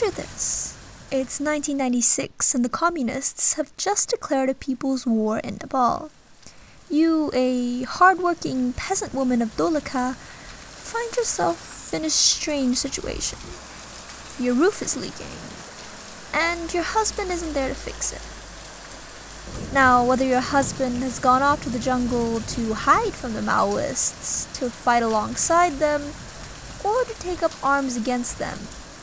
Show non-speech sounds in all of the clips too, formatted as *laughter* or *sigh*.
Picture this. It's 1996 and the communists have just declared a people's war in Nepal. You, a hardworking peasant woman of Dholaka, find yourself in a strange situation. Your roof is leaking, and your husband isn't there to fix it. Now, whether your husband has gone off to the jungle to hide from the Maoists, to fight alongside them, or to take up arms against them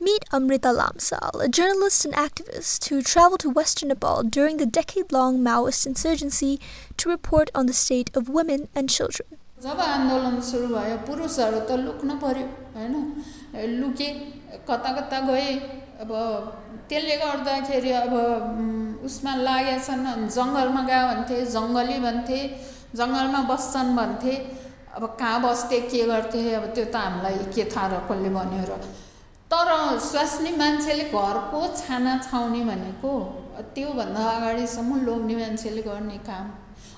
Meet Amrita Lamsal, a journalist and activist who traveled to western Nepal during the decade long Maoist insurgency to report on the state of women and children. जब आन्दोलन सुरु भयो पुरुषहरू त लुक्न पर्यो होइन लुके कता कता गए अब त्यसले गर्दाखेरि अब उसमा लागेछन् जङ्गलमा गयो भन्थे जङ्गली भन्थे जङ्गलमा बस्छन् भन्थे अब कहाँ बस्थे के गर्थे अब त्यो त हामीलाई के थाहा र कसले भन्यो र तर स्वास्नी मान्छेले घरको छाना छाउने भनेको त्योभन्दा अगाडिसम्म लोग्ने मान्छेले गर्ने काम।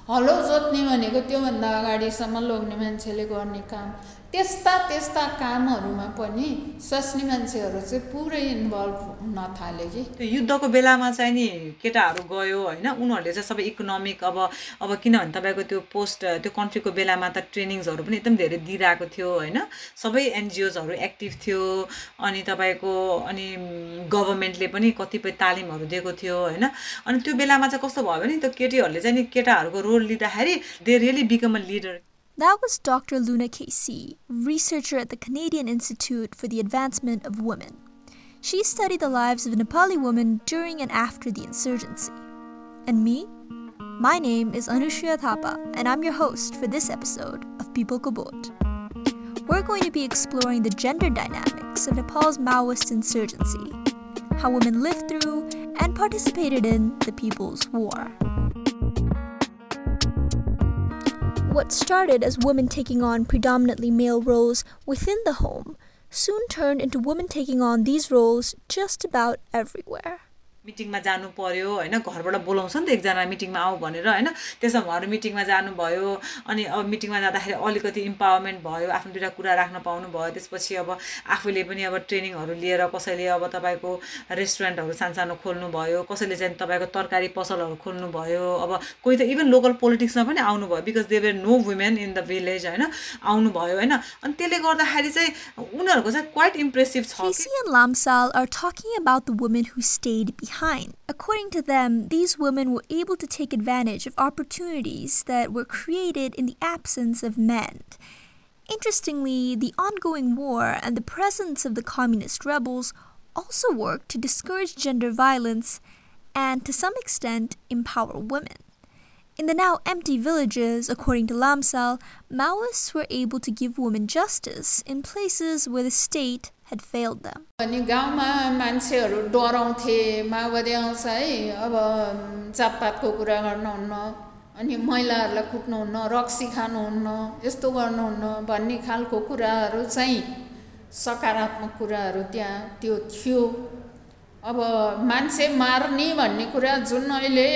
हलो जोत्ने भनेको त्योभन्दा अगाडिसम्म लोग्ने मान्छेले गर्ने काम। त्यस्ता त्यस्ता कामहरूमा पनि स्वास्नी मान्छेहरू चाहिँ पुरै इन्भल्भ हुन थाले कि। त्यो युद्धको बेलामा चाहिँ नि केटाहरू गयो होइन उनीहरूले चाहिँ सबै इकोनोमिक अब अब किनभने तपाईँको त्यो पोस्ट त्यो कन्फ्लिक्टको बेलामा त ट्रेनिङ्सहरू पनि एकदम धेरै दिइरहेको थियो होइन। सबै एनजिओजहरू एक्टिभ थियो अनि तपाईँको अनि गभर्मेन्टले पनि कतिपय तालिमहरू दिएको थियो होइन। अनि त्यो बेलामा चाहिँ कस्तो भयो भने त्यो केटीहरूले चाहिँ नि केटाहरूको role leader Harry, they really become a leader. That was Dr. Luna Casey, researcher at the Canadian Institute for the Advancement of Women. She studied the lives of Nepali women during and after the insurgency. And me? My name is Anushya Thapa, and I'm your host for this episode of People Kobot. We're going to be exploring the gender dynamics of Nepal's Maoist insurgency, how women lived through and participated in the People's War. What started as women taking on predominantly male roles within the home soon turned into women taking on these roles just about everywhere. मिटिङमा जानु पर्यो होइन? घरबाट बोलाउँछ नि त एकजना मिटिङमा आऊ भनेर होइन? त्यसमा उहाँहरू मिटिङमा जानुभयो अनि अब मिटिङमा जाँदाखेरि अलिकति इम्पावरमेन्ट भयो आफ्नो दुइटा कुरा राख्न पाउनु भयो त्यसपछि अब आफूले पनि अब ट्रेनिङहरू लिएर कसैले अब तपाईँको रेस्टुरेन्टहरू सानसानो खोल्नु भयो कसैले चाहिँ तपाईँको तरकारी पसलहरू खोल्नु भयो अब कोही त इभन लोकल पोलिटिक्समा पनि आउनुभयो because they were no women in the village होइन? आउनुभयो होइन? अनि त्यसले गर्दाखेरि चाहिँ उनीहरूको चाहिँ क्वाइट इम्प्रेसिभ छ According to them, these women were able to take advantage of opportunities that were created in the absence of men. Interestingly, the ongoing war and the presence of the communist rebels also worked to discourage gender violence and, to some extent, empower women. In the now empty villages, according to Lamsal, Maoists were able to give women justice in places where the state had failed them. अनि गाउँमा मान्छेहरू डराउँथे माओवादी आउँछ है अब जातपातको कुरा गर्नुहुन्न अनि महिलाहरूलाई कुट्नुहुन्न रक्सी खानुहुन्न यस्तो गर्नुहुन्न भन्ने खालको कुराहरू चाहिँ सकारात्मक कुराहरू त्यहाँ त्यो थियो अब मान्छे मार्ने भन्ने कुरा जुन अहिले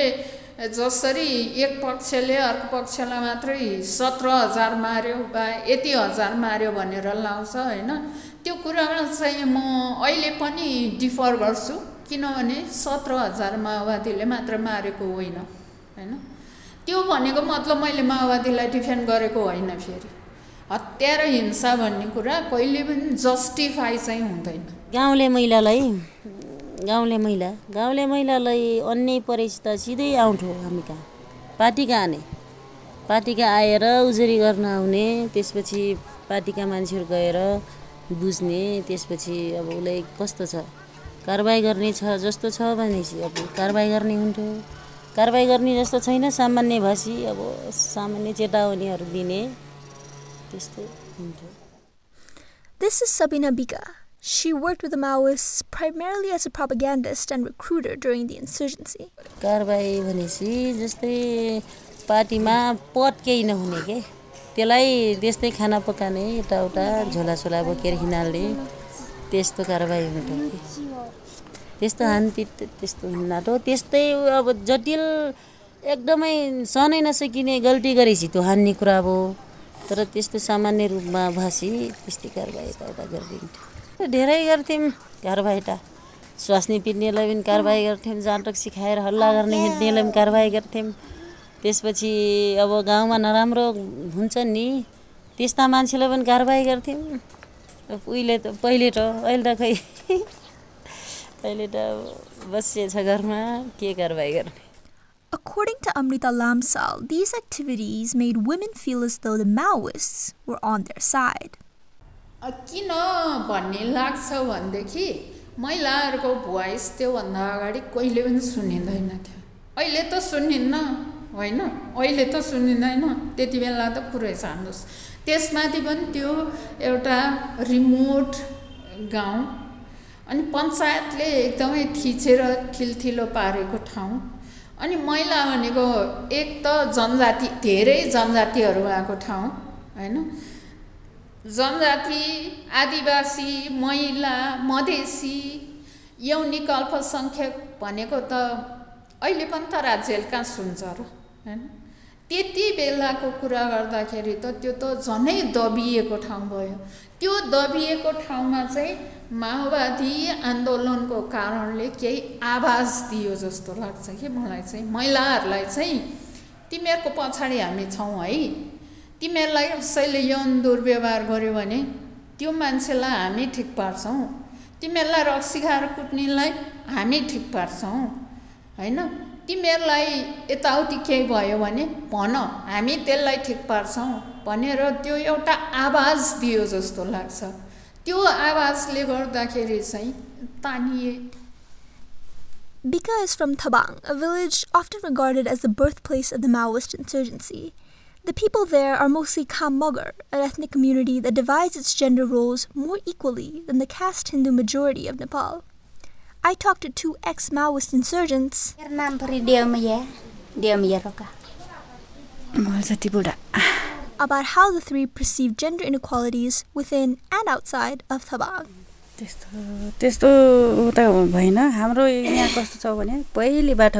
जसरी एक पक्षले अर्को पक्षलाई मात्रै सत्र हजार मार्यो वा यति हजार मार्यो भनेर लाउँछ होइन त्यो कुरामा चाहिँ म अहिले पनि डिफर गर्छु किनभने सत्र हजार माओवादीले मात्र मारेको होइन होइन? त्यो भनेको मतलब मैले माओवादीलाई डिफेन्ड गरेको होइन फेरि। हत्या र हिंसा भन्ने कुरा कहिले पनि जस्टिफाई चाहिँ हुँदैन। गाउँले महिलालाई गाउँले महिला गाउँले महिलालाई अन्य परेछ त सिधै आउँथ्यो हामी कहाँ पार्टी कहाँ आने पार्टी कहाँ आएर उजुरी गर्न आउने त्यसपछि पार्टीका मान्छेहरू गएर बुझ्ने त्यसपछि अब उसलाई कस्तो छ कारवाही गर्ने छ जस्तो छ भनेपछि अब कारवाही गर्ने हुन्थ्यो कारवाही गर्ने जस्तो छैन सामान्य भाषी अब सामान्य चेतावनीहरू दिने त्यस्तो हुन्थ्यो This is Sabina Bika. She worked with the Maoists primarily as a propagandist and recruiter during the insurgency. कारवाही भनेपछि जस्तै पार्टीमा पद केही नहुने के त्यसलाई त्यस्तै खाना पकाउने यताउता झोलासोला बोकेर हिँडाल्ने त्यस्तो कारवाही हुन्थ्यो त्यस्तो हानपिट त्यस्तो हिँड्नाटो त्यस्तै अब जटिल एकदमै सहनै नसकिने गल्ती गरेपछि त्यो हान्ने कुरा अब तर त्यस्तो सामान्य रूपमा भाषी त्यस्तै कारवाही यताउता गरिदिन्थ्यो। धेरै गर्थ्यौँ कारवाहीटा स्वास्नी पिट्नेलाई पनि कारवाही गर्थ्यौँ जाँटक सिकाएर हल्ला गर्ने हिँड्नेलाई पनि कारवाही गर्थ्यौँ। त्यसपछि अब गाउँमा नराम्रो हुन्छ नि त्यस्ता मान्छेलाई पनि कारवाही गर्थ्यौँ। उहिले त पहिले त अहिले त खै *laughs* अहिले त बसिएछ घरमा के कारवाही गर्ने? According to Amrita Lamsal, these activities made women feel as though the Maoists were on their side. किन भन्ने लाग्छ भनेदेखि महिलाहरूको भोइस त्योभन्दा अगाडि कहिले पनि सुनिँदैन थियो अहिले त सुनिन्न। होइन? अहिले त सुनिँदैन त्यति बेला त पुरै जानुहोस् त्यसमाथि पनि त्यो एउटा रिमोट गाउँ अनि पञ्चायतले एकदमै थिचेर ठिलठिलो पारेको ठाउँ। अनि महिला भनेको एक त जनजाति धेरै जनजातिहरू आएको ठाउँ होइन? जनजाति आदिवासी महिला मधेसी यौनिक अल्पसङ्ख्यक भनेको त अहिले पनि त राज्यले कहाँ सुन्छ र। होइन त्यति बेलाको कुरा गर्दाखेरि त त्यो त झनै दबिएको ठाउँ भयो। त्यो दबिएको ठाउँमा चाहिँ माओवादी आन्दोलनको कारणले केही आवाज दियो जस्तो लाग्छ कि मलाई चाहिँ महिलाहरूलाई चाहिँ। तिमीहरूको पछाडि हामी छौँ है। तिमीहरूलाई कसैले यौन दुर्व्यवहार गर्यो भने त्यो मान्छेलाई हामी ठिक पार्छौँ। तिमीहरूलाई रक्सी खाएर कुट्नेलाई हामी ठिक पार्छौँ। होइन तिमीहरूलाई यताउति केही भयो भने भन हामी त्यसलाई ठिक पार्छौँ भनेर त्यो एउटा आवाज दियो जस्तो लाग्छ त्यो आवाजले गर्दाखेरि चाहिँ तानिए Bika is from Tabang, a village often regarded as the birthplace of the Maoist insurgency. The people there are mostly Kham Mogar, an ethnic community that divides its gender roles more equally than the caste Hindu majority of Nepal. I talked to two ex Maoist insurgents. about how the three perceive gender inequalities within and outside of Tabang. त्यस्तो त्यस्तो त भएन हाम्रो यहाँ कस्तो छ भने पहिलेबाट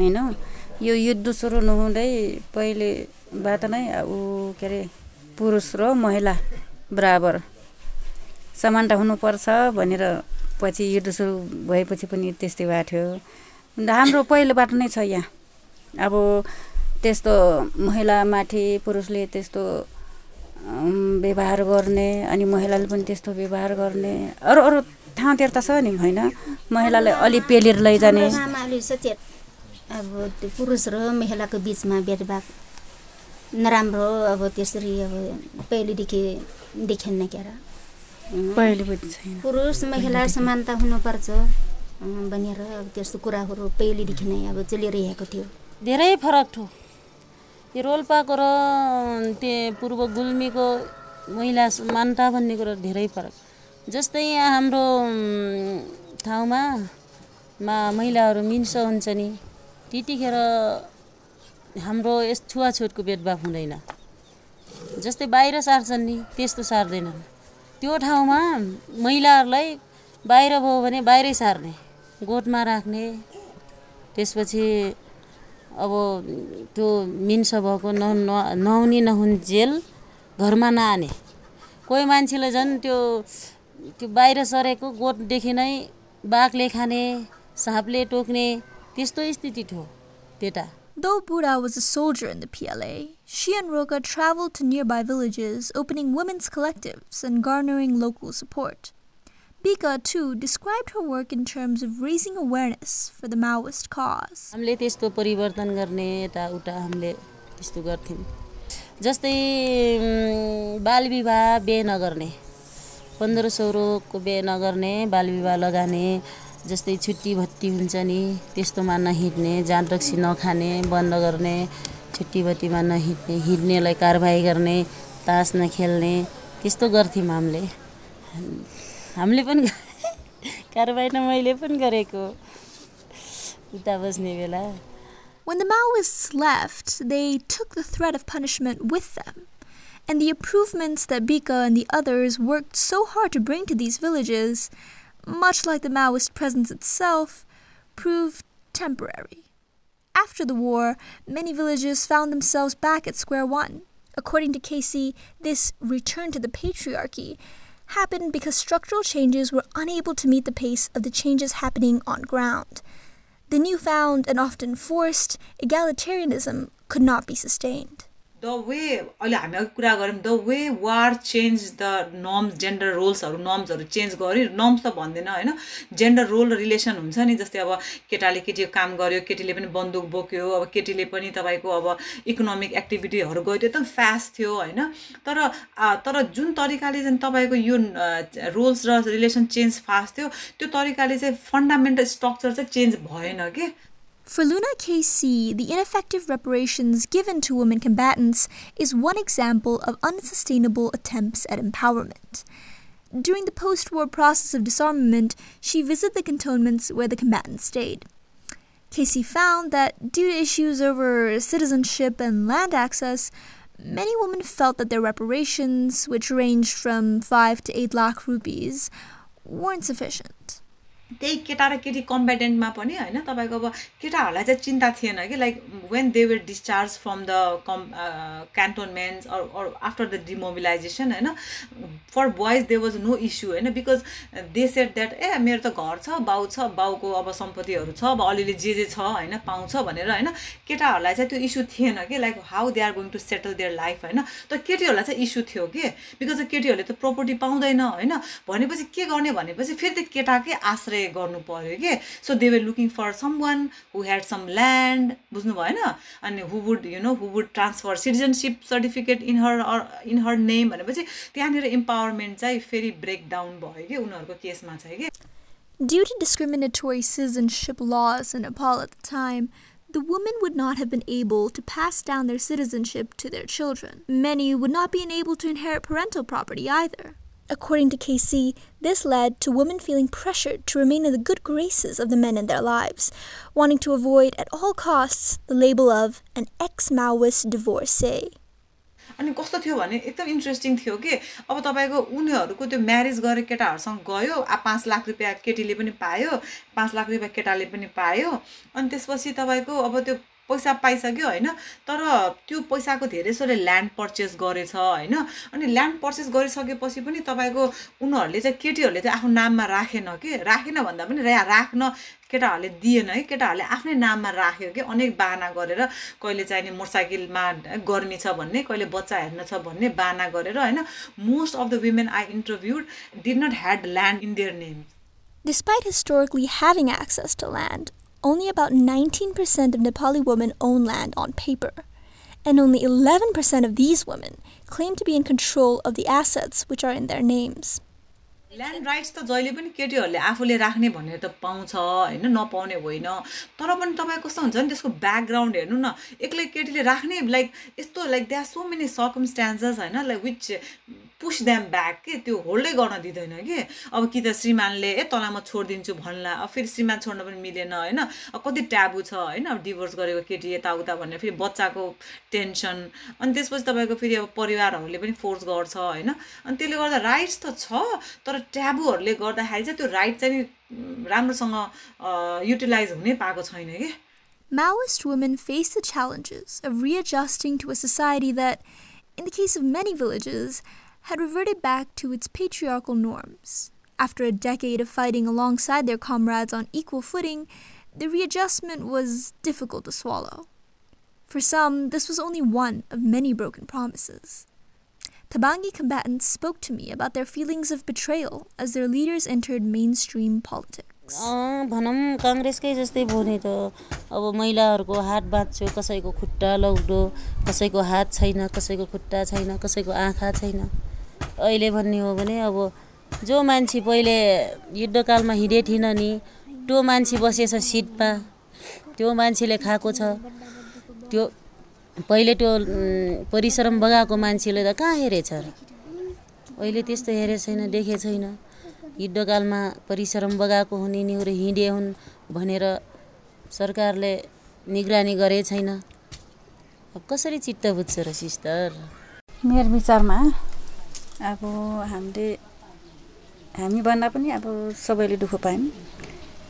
होइन यो युद्ध सुरु नहुँदै पहिलेबाट नै ऊ के अरे पुरुष र महिला बराबर समानता हुनुपर्छ भनेर पछि युद्ध सुरु भएपछि पनि त्यस्तै भएको थियो हाम्रो पहिलेबाट नै छ यहाँ। अब त्यस्तो महिलामाथि पुरुषले त्यस्तो व्यवहार गर्ने अनि महिलाले पनि त्यस्तो व्यवहार गर्ने अरू अरू ठाउँतिर त छ नि होइन? महिलालाई अलि पेलेर लैजाने। अब त्यो पुरुष र महिलाको बिचमा भेदभाव नराम्रो अब त्यसरी अब पहिलेदेखि देखिन्न क्या पहिले पुरुष महिला समानता हुनुपर्छ. भनेर अब त्यस्तो कुराहरू पहिलेदेखि नै अब चलिरहेको थियो। धेरै फरक थियो। यो रोल्पाको र त्यो पूर्व गुल्मीको महिला समानता भन्ने कुरो धेरै फरक। जस्तै यहाँ हाम्रो उम्, ठाउँमा मा महिलाहरू मिन्स हुन्छ नि त्यतिखेर हाम्रो यस छुवाछुतको भेदभाव हुँदैन। जस्तै बाहिर सार्छन् नि त्यस्तो सार्दैनन्। त्यो ठाउँमा महिलाहरूलाई बाहिर भयो भने बाहिरै सार्ने गोठमा राख्ने। त्यसपछि अब त्यो मिन्स भएको न न- नहुने नहुन्जेल घरमा नआने। कोही मान्छेले झन् त्यो त्यो बाहिर सरेको गोठदेखि नै बाघले खाने साँपले टोक्ने त्यस्तो स्थिति थियो त्यता। Though Buddha was a soldier in the PLA, she and Roka traveled to nearby villages, opening women's collectives and garnering local support. Bika, too, described her work in terms of raising awareness for the Maoist cause. हामीले त्यस्तो परिवर्तन गर्ने यताउता हामीले त्यस्तो गर्थ्यौँ जस्तै उम्, बाल विवाह बिहे नगर्ने पन्ध्र सौ रोगको बिहे नगर्ने बाल विवाह लगाने जस्तै छुट्टी भत्ती हुन्छ नि त्यस्तोमा नहिँड्ने जाँड रक्सी नखाने बन्द गर्ने छुट्टी भत्तीमा नहिँड्ने हिँड्नेलाई कारवाही गर्ने तास नखेल्ने त्यस्तो गर्थ्यौँ हामीले हामीले पनि *laughs* कारवाही त मैले पनि गरेको उता बस्ने बेला When the Maoists left, they took the threat of punishment with them and the improvements that Bika and the others worked so hard to bring to these villages, much like the Maoist presence itself, proved temporary. After the war, many villages found themselves back at square one. According to Casey, this return to the patriarchy happened because structural changes were unable to meet the pace of the changes happening on ground. The newfound and often forced egalitarianism could not be sustained. The way अहिले हामी अघि कुरा गऱ्यौँ the way war change the norms gender रोल्सहरू नर्म्सहरू change गर्यो norms त भन्दैन होइन? जेन्डर रोल र रिलेसन हुन्छ नि जस्तै अब केटाले केटीको काम गर्यो केटीले पनि बन्दुक बोक्यो अब केटीले पनि तपाईँको अब इकोनोमिक एक्टिभिटीहरू गयो एकदम फास्ट थियो होइन? तर तर जुन तरिकाले चाहिँ तपाईँको यो रोल्स र रिलेसन चेन्ज फास्ट थियो त्यो तरिकाले चाहिँ फन्डामेन्टल स्ट्रक्चर चाहिँ चेन्ज भएन कि? For Luna KC, the ineffective reparations given to women combatants is one example of unsustainable attempts at empowerment. During the post war process of disarmament, she visited the cantonments where the combatants stayed. Casey found that due to issues over citizenship and land access, many women felt that their reparations, which ranged from 5 to 8 lakh rupees, weren't sufficient. त्यही केटा र केटी कम्पेटेन्टमा पनि होइन तपाईँको अब केटाहरूलाई चाहिँ चिन्ता थिएन कि like when they were discharge from the camp cantonments or after the demobilisation होइन for boys they was no issue होइन बिकज दे सेट द्याट ए मेरो त घर छ बाउ छ बाउको अब सम्पत्तिहरू छ अब अलिअलि जे जे छ होइन पाउँछ भनेर होइन केटाहरूलाई चाहिँ त्यो इस्यु थिएन कि like how they are going to settle their life होइन तर केटीहरूलाई चाहिँ इस्यु थियो कि बिकज केटीहरूले त प्रोपर्टी पाउँदैन होइन भनेपछि के गर्ने भनेपछि फेरि त्यो केटाकै आश्रय गर्नु पऱ्यो कि so they were looking for someone who had some land बुझ्नु भएन अनि who would you know who would transfer citizenship certificate in her in her name भनेपछि त्यहाँनिर इम्पावरमेन्ट चाहिँ फेरि ब्रेक डाउन भयो कि उनीहरूको केसमा चाहिँ कि Due to discriminatory citizenship laws in Nepal at the time, the women would not have been able to pass down their citizenship to their children. Many would not be able to inherit parental property either. According to KC, this led to women feeling pressured to remain in the good graces of the men in their lives, wanting to avoid at all costs the label of an ex Maoist divorcee. अनि कस्तो थियो भने एकदम interesting थियो कि अब तपाईँको उनीहरूको त्यो म्यारेज गरेर केटाहरूसँग गयो अब पाँच लाख रुपियाँ केटीले पनि पायो पाँच लाख रुपियाँ केटाले पनि पायो अनि त्यसपछि तपाईँको अब त्यो पैसा पाइसक्यो होइन? तर त्यो पैसाको धेरै जसोले ल्यान्ड पर्चेस गरेछ होइन? अनि ल्यान्ड पर्चेस गरिसकेपछि पनि तपाईँको उनीहरूले चाहिँ केटीहरूले चाहिँ आफ्नो नाममा राखेन कि? राखेन भन्दा पनि राख्न केटाहरूले दिएन है? केटाहरूले आफ्नै नाममा राख्यो कि? अनेक बाना गरेर कहिले चाहिँ नि मोटरसाइकलमा गर्मी छ भन्ने कहिले बच्चा हेर्न छ भन्ने बाना गरेर होइन? Most of the women I interviewed did not had land in their name Despite historically having access to land, only about 19% of Nepali women own land on paper, and only 11% of these women claim to be in control of the assets which are in their names. Land rights त जहिले पनि केटीहरूले आफूले राख्ने भनेर त पाउँछ होइन नपाउने होइन तर पनि तपाईँ कस्तो हुन्छ नि त्यसको ब्याकग्राउन्ड हेर्नु न एक्लै केटीले राख्ने लाइक यस्तो like that so many circumstances होइन like which push them back के त्यो होल्डै गर्न दिँदैन कि? अब कि त श्रीमानले ए तँलाई म छोडिदिन्छु भन्ला। अब फेरि श्रीमान छोड्न पनि मिलेन होइन? अब कति ट्याबु छ होइन? अब डिभोर्स गरेको केटी यताउता भनेर फेरि बच्चाको टेन्सन अनि त्यसपछि तपाईँको फेरि अब परिवारहरूले पनि फोर्स गर्छ होइन? अनि त्यसले गर्दा राइट्स त छ तर ट्याबुहरूले गर्दाखेरि चाहिँ त्यो राइट चाहिँ राम्रोसँग युटिलाइज हुनै पाएको छैन कि? Maoist women face the challenges of readjusting to a society that, in the case of many villages, had reverted back to its patriarchal norms. After a decade of fighting alongside their comrades on equal footing, the readjustment was difficult to swallow. For some, this was only one of many broken promises. Tabangi combatants spoke to me about their feelings of betrayal as their leaders entered mainstream politics. भनौँ काङ्ग्रेसकै जस्तै भने त अब महिलाहरूको हात बाँच्यो कसैको खुट्टा लौडो कसैको हात छैन कसैको खुट्टा छैन कसैको आँखा छैन अहिले भन्ने हो भने अब जो मान्छे पहिले युद्धकालमा हिँडे थिएन नि त्यो मान्छे बसेछ सिटमा त्यो मान्छेले खाएको छ। त्यो पहिले त्यो परिश्रम बगाएको मान्छेले त कहाँ हेरेछ र? अहिले त्यस्तो हेरेको छैन देखेको छैन। युद्धकालमा परिश्रम बगाएको हुन् यिनीहरू हिँडे हुन् भनेर सरकारले निगरानी गरे छैन। अब कसरी चित्त बुझ्छ र सिस्टर? मेरो विचारमा अब हामीले हामी भन्दा पनि अब सबैले दुःख पायौँ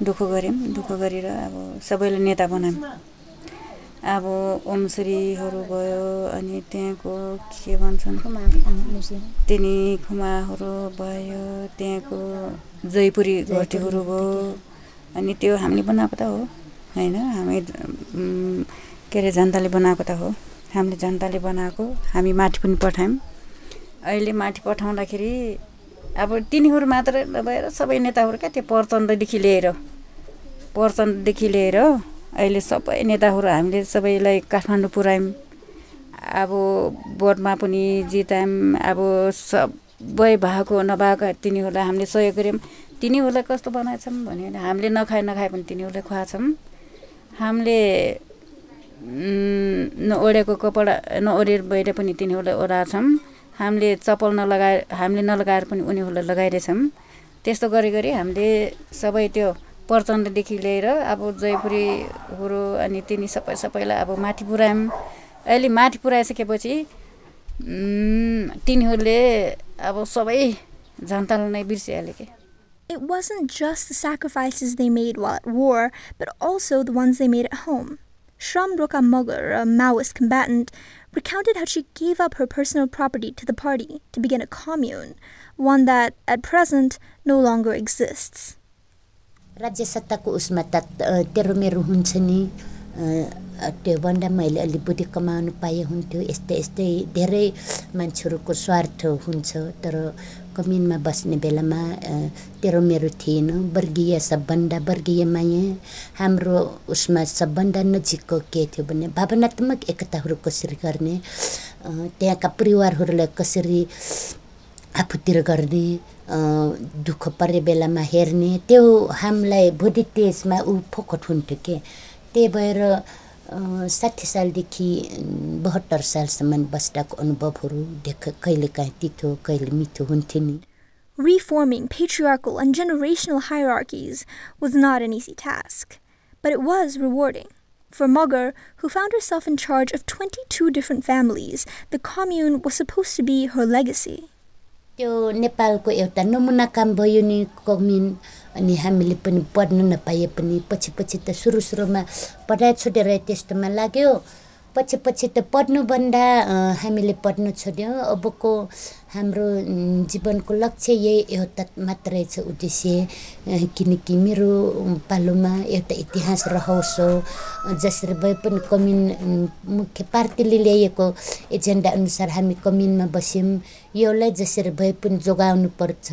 दुःख गऱ्यौँ दुःख गरेर अब सबैले नेता बनायौँ। अब ओमश्रीहरू भयो अनि त्यहाँको के भन्छन् तिनी खुमाहरू भयो त्यहाँको जयपुरी घटीहरू भयो अनि त्यो हामीले बनाएको त हो होइन? हामी के अरे जनताले बनाएको त हो। हामीले जनताले बनाएको हामी माथि पनि पठायौँ। अहिले माथि पठाउँदाखेरि अब तिनीहरू मात्र भएर सबै नेताहरू क्या त्यो प्रचण्डदेखि लिएर प्रचण्डदेखि लिएर अहिले सबै नेताहरू हामीले सबैलाई काठमाडौँ पुऱ्यायौँ अब भोटमा पनि जितायौँ। अब सबै भएको नभएको तिनीहरूलाई हामीले सहयोग गऱ्यौँ। तिनीहरूलाई कस्तो बनाएछौँ भने हामीले नखाए नखाए पनि तिनीहरूलाई खुवाएछौँ। हामीले नओढेको कपडा नओढेर बाहिर पनि तिनीहरूलाई ओढाएछौँ। हामीले चप्पल नलगाए हामीले नलगाएर पनि उनीहरूलाई लगाइरहेछौँ। त्यस्तो गरी गरी हामीले सबै त्यो प्रचण्डदेखि लिएर अब जयपुरीहरू अनि तिनी सबै सबैलाई अब माथि पुऱ्यायौँ। अहिले माथि पुऱ्याइसकेपछि तिनीहरूले अब सबै जनतालाई नै बिर्सिहाल्यो कि? It wasn't just the sacrifices they made while at war, but also the ones they made at home. Shram Roka Mogar, a Maoist combatant, recounted how she gave up her personal property to the party to begin a commune, one that, at present, no longer exists. राज्य सत्ताको उसमा त तेरो मेरो हुन्छ नि त्यो भन्दा मैले अलि बुद्धि कमाउनु पाए हुन्थ्यो यस्तै यस्तै धेरै मान्छेहरूको स्वार्थ हुन्छ तर कमिनमा बस्ने बेलामा तेरो मेरो थिएन। वर्गीय सबभन्दा वर्गीय माया हाम्रो उसमा सबभन्दा नजिकको के थियो भने भावनात्मक एकताहरू कसरी गर्ने त्यहाँका परिवारहरूलाई कसरी आफूतिर गर्ने दुःख परे बेलामा हेर्ने त्यो हामीलाई भोलि त्यसमा ऊ फोकट हुन्थ्यो के? त्यही भएर साठी सालदेखि बहत्तर सालसम्म बस्दाको अनुभवहरू देख कहिलेकाहीँ तितो कहिले मिठो हुन्थ्यो नि Reforming patriarchal and generational hierarchies was not an easy task, but it was rewarding. For Mugger, who found herself in charge of 22 different families, the commune was supposed to be her legacy. त्यो नेपालको एउटा नमुना काम भयो नि cumin अनि हामीले पनि पढ्न नपाए पनि पछि पछि त सुरु सुरुमा पढाइ छोडेर त्यस्तोमा लाग्यो पछि पछि त पढ्नुभन्दा हामीले पढ्न छोड्यौँ अबको हाम्रो जीवनको लक्ष्य यही एउटा मात्रै छ उद्देश्य। किनकि मेरो पालोमा एउटा इतिहास रहोस् जसरी भए पनि कमिन मुख्य पार्टीले ल्याएको एजेन्डा अनुसार हामी कमिनमा बस्यौँ। यसलाई जसरी भए पनि जोगाउनु पर्छ।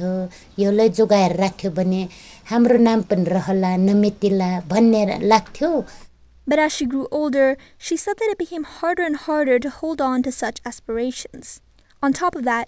यसलाई जोगाएर राख्यो भने हाम्रो नाम पनि रहला नमेटिला भन्ने लाग्थ्यो। But as she grew older, she said that it became harder and harder to hold on to such aspirations. On top of that,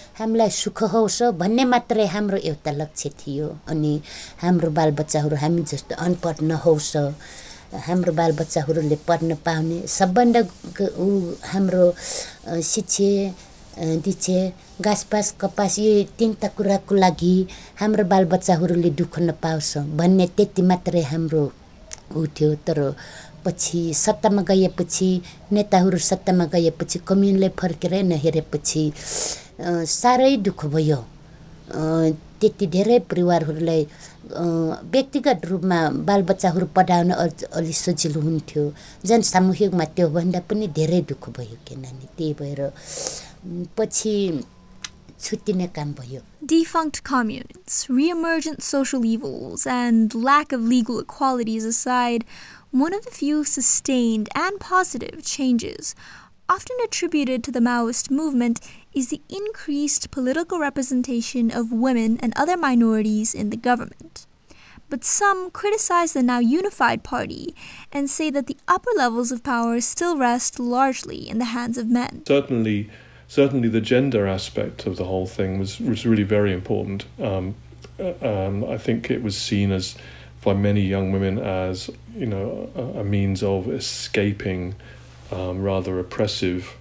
हामीलाई सुख होस् भन्ने मात्रै हाम्रो एउटा लक्ष्य थियो। अनि हाम्रो बालबच्चाहरू हामी जस्तो अनपढ नहोस् हाम्रो बालबच्चाहरूले पढ्न पाउने सबभन्दा ऊ हाम्रो शिक्षे दिछे घाँसपास कपास यो तिनवटा कुराको लागि हाम्रो बालबच्चाहरूले दुःख नपाओस् भन्ने त्यति मात्रै हाम्रो ऊ थियो। तर पछि सत्तामा गएपछि नेताहरू सत्तामा गएपछि कम्युनलाई फर्केर नहेरेपछि साह्रै दुःख भयो। त्यति धेरै परिवारहरूलाई व्यक्तिगत रूपमा बालबच्चाहरू पढाउन अलि सजिलो हुन्थ्यो। जन सामूहिकमा त्योभन्दा पनि धेरै दुःख भयो किनभने त्यही भएर पछि छुट्टिने काम भयो। Defunct communes reemergent social evils and lack of legal equalities aside one of the few sustained and positive changes often attributed to the Maoist movement is the increased political representation of women and other minorities in the government. But some criticize the now unified party and say that the upper levels of power still rest largely in the hands of men. Certainly, certainly the gender aspect of the whole thing was, was really very important. Um, uh, um, I think it was seen as by many young women as you know a, a means of escaping um, rather oppressive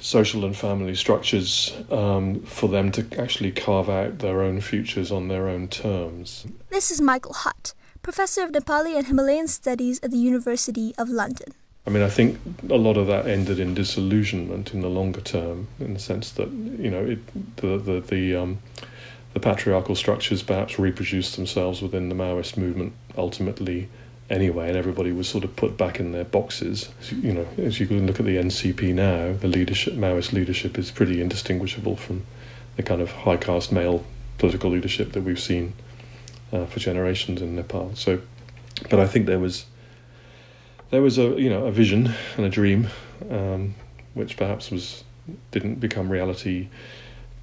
social and family structures um, for them to actually carve out their own futures on their own terms. This is Michael Hutt, professor of Nepali and Himalayan studies at the University of London. I mean, I think a lot of that ended in disillusionment in the longer term, in the sense that you know it, the the the, um, the patriarchal structures perhaps reproduced themselves within the Maoist movement ultimately anyway, and everybody was sort of put back in their boxes. You know, as you can look at the NCP now, the leadership, Maoist leadership, is pretty indistinguishable from the kind of high caste male political leadership that we've seen uh, for generations in Nepal. So, but I think there was there was a you know a vision and a dream, um, which perhaps was didn't become reality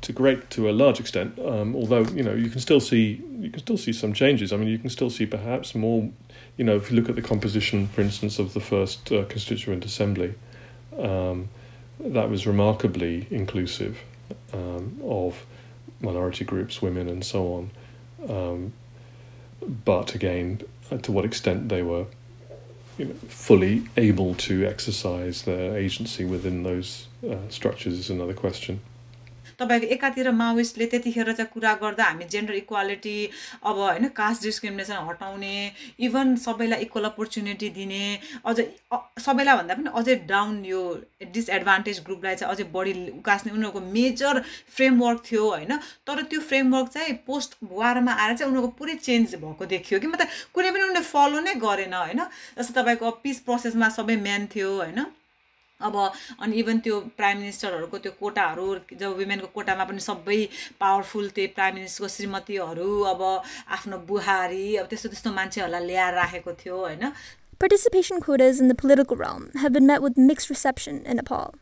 to great to a large extent. Um, although you know you can still see you can still see some changes. I mean you can still see perhaps more. You know if you look at the composition, for instance, of the first uh, constituent assembly, um, that was remarkably inclusive um, of minority groups, women, and so on. Um, but again, uh, to what extent they were you know, fully able to exercise their agency within those uh, structures is another question. तपाईँको एकातिर माओइस्टले त्यतिखेर चाहिँ कुरा गर्दा हामी gender equality अब होइन caste discrimination हटाउने इभन सबैलाई इक्वल अपर्च्युनिटी दिने अझ सबैलाई भन्दा पनि अझै डाउन यो डिसएडभान्टेज ग्रुपलाई चाहिँ अझै बढी उकास्ने उनीहरूको मेजर फ्रेमवर्क थियो होइन। तर त्यो फ्रेमवर्क चाहिँ पोस्ट वारमा आएर चाहिँ उनीहरूको पुरै चेन्ज भएको देखियो कि। मतलब कुनै पनि उनीहरूले फलो नै गरेन होइन। जस्तो तपाईँको पिस प्रोसेसमा सबै म्यान थियो होइन। अब अनि इभन त्यो प्राइम मिनिस्टरहरूको त्यो कोटाहरू जब वुमेनको कोटामा पनि सबै पावरफुल त्यो प्राइम मिनिस्टरको श्रीमतीहरू अब आफ्नो बुहारी अब त्यस्तो त्यस्तो मान्छेहरूलाई ल्याएर राखेको थियो होइन Participation quotas in the political realm have been met with mixed reception in Nepal.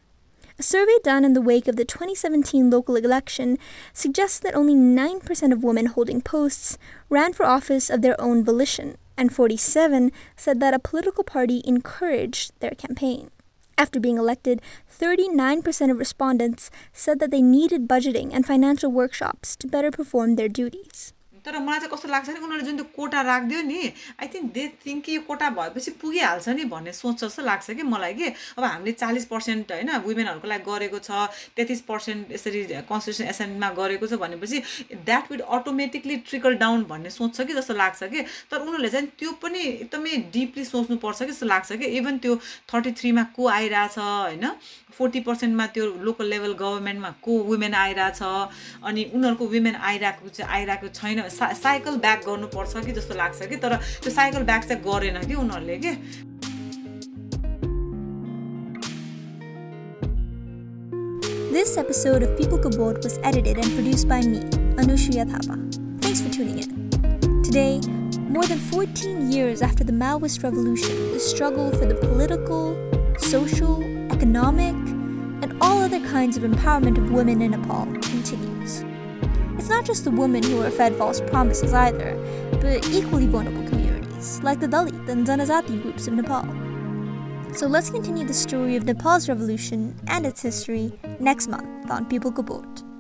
A survey done in the wake of the 2017 local election suggests that only 9% of women holding posts ran for office of their own volition, and 47 said that a political party encouraged their campaign. After being elected, 39% of respondents said that they needed budgeting and financial workshops to better perform their duties. तर मलाई चाहिँ कस्तो लाग्छ नि उनीहरूले जुन त्यो कोटा राखिदियो नि आई थिङ्क दे थिङ्क कि यो कोटा भएपछि पुगिहाल्छ नि भन्ने सोच जस्तो लाग्छ कि मलाई कि। अब हामीले चालिस पर्सेन्ट होइन वुमेनहरूको लागि गरेको छ तेत्तिस पर्सेन्ट यसरी कन्स्टिट्युसन एसेम्ब्लीमा गरेको छ भनेपछि that will automatically trickle down भन्ने सोच छ कि जस्तो लाग्छ कि। तर उनीहरूले चाहिँ त्यो पनि एकदमै डिपली सोच्नुपर्छ कि जस्तो लाग्छ कि। इभन त्यो थर्टी थ्रीमा को आइरहेछ होइन फोर्टी पर्सेन्टमा त्यो लोकल लेभल गभर्मेन्टमा को वुमेन आइरहेछ अनि उनीहरूको वुमेन आइरहेको चाहिँ आइरहेको छैन सा साइकल ब्याक गर्नुपर्छ कि जस्तो लाग्छ कि तर त्यो साइकल ब्याक चाहिँ गरेन कि उनीहरूले कि This episode of People Kabod was edited and produced by me, Anushriya Thapa. Thanks for tuning in. Today, more than 14 years after the Maoist revolution, the struggle for the political, social, economic, and all other kinds of empowerment of women in Nepal continues. It's not just the women who are fed false promises either, but equally vulnerable communities, like the Dalit and Janazati groups of Nepal. So let's continue the story of Nepal's revolution and its history next month on People Kabot.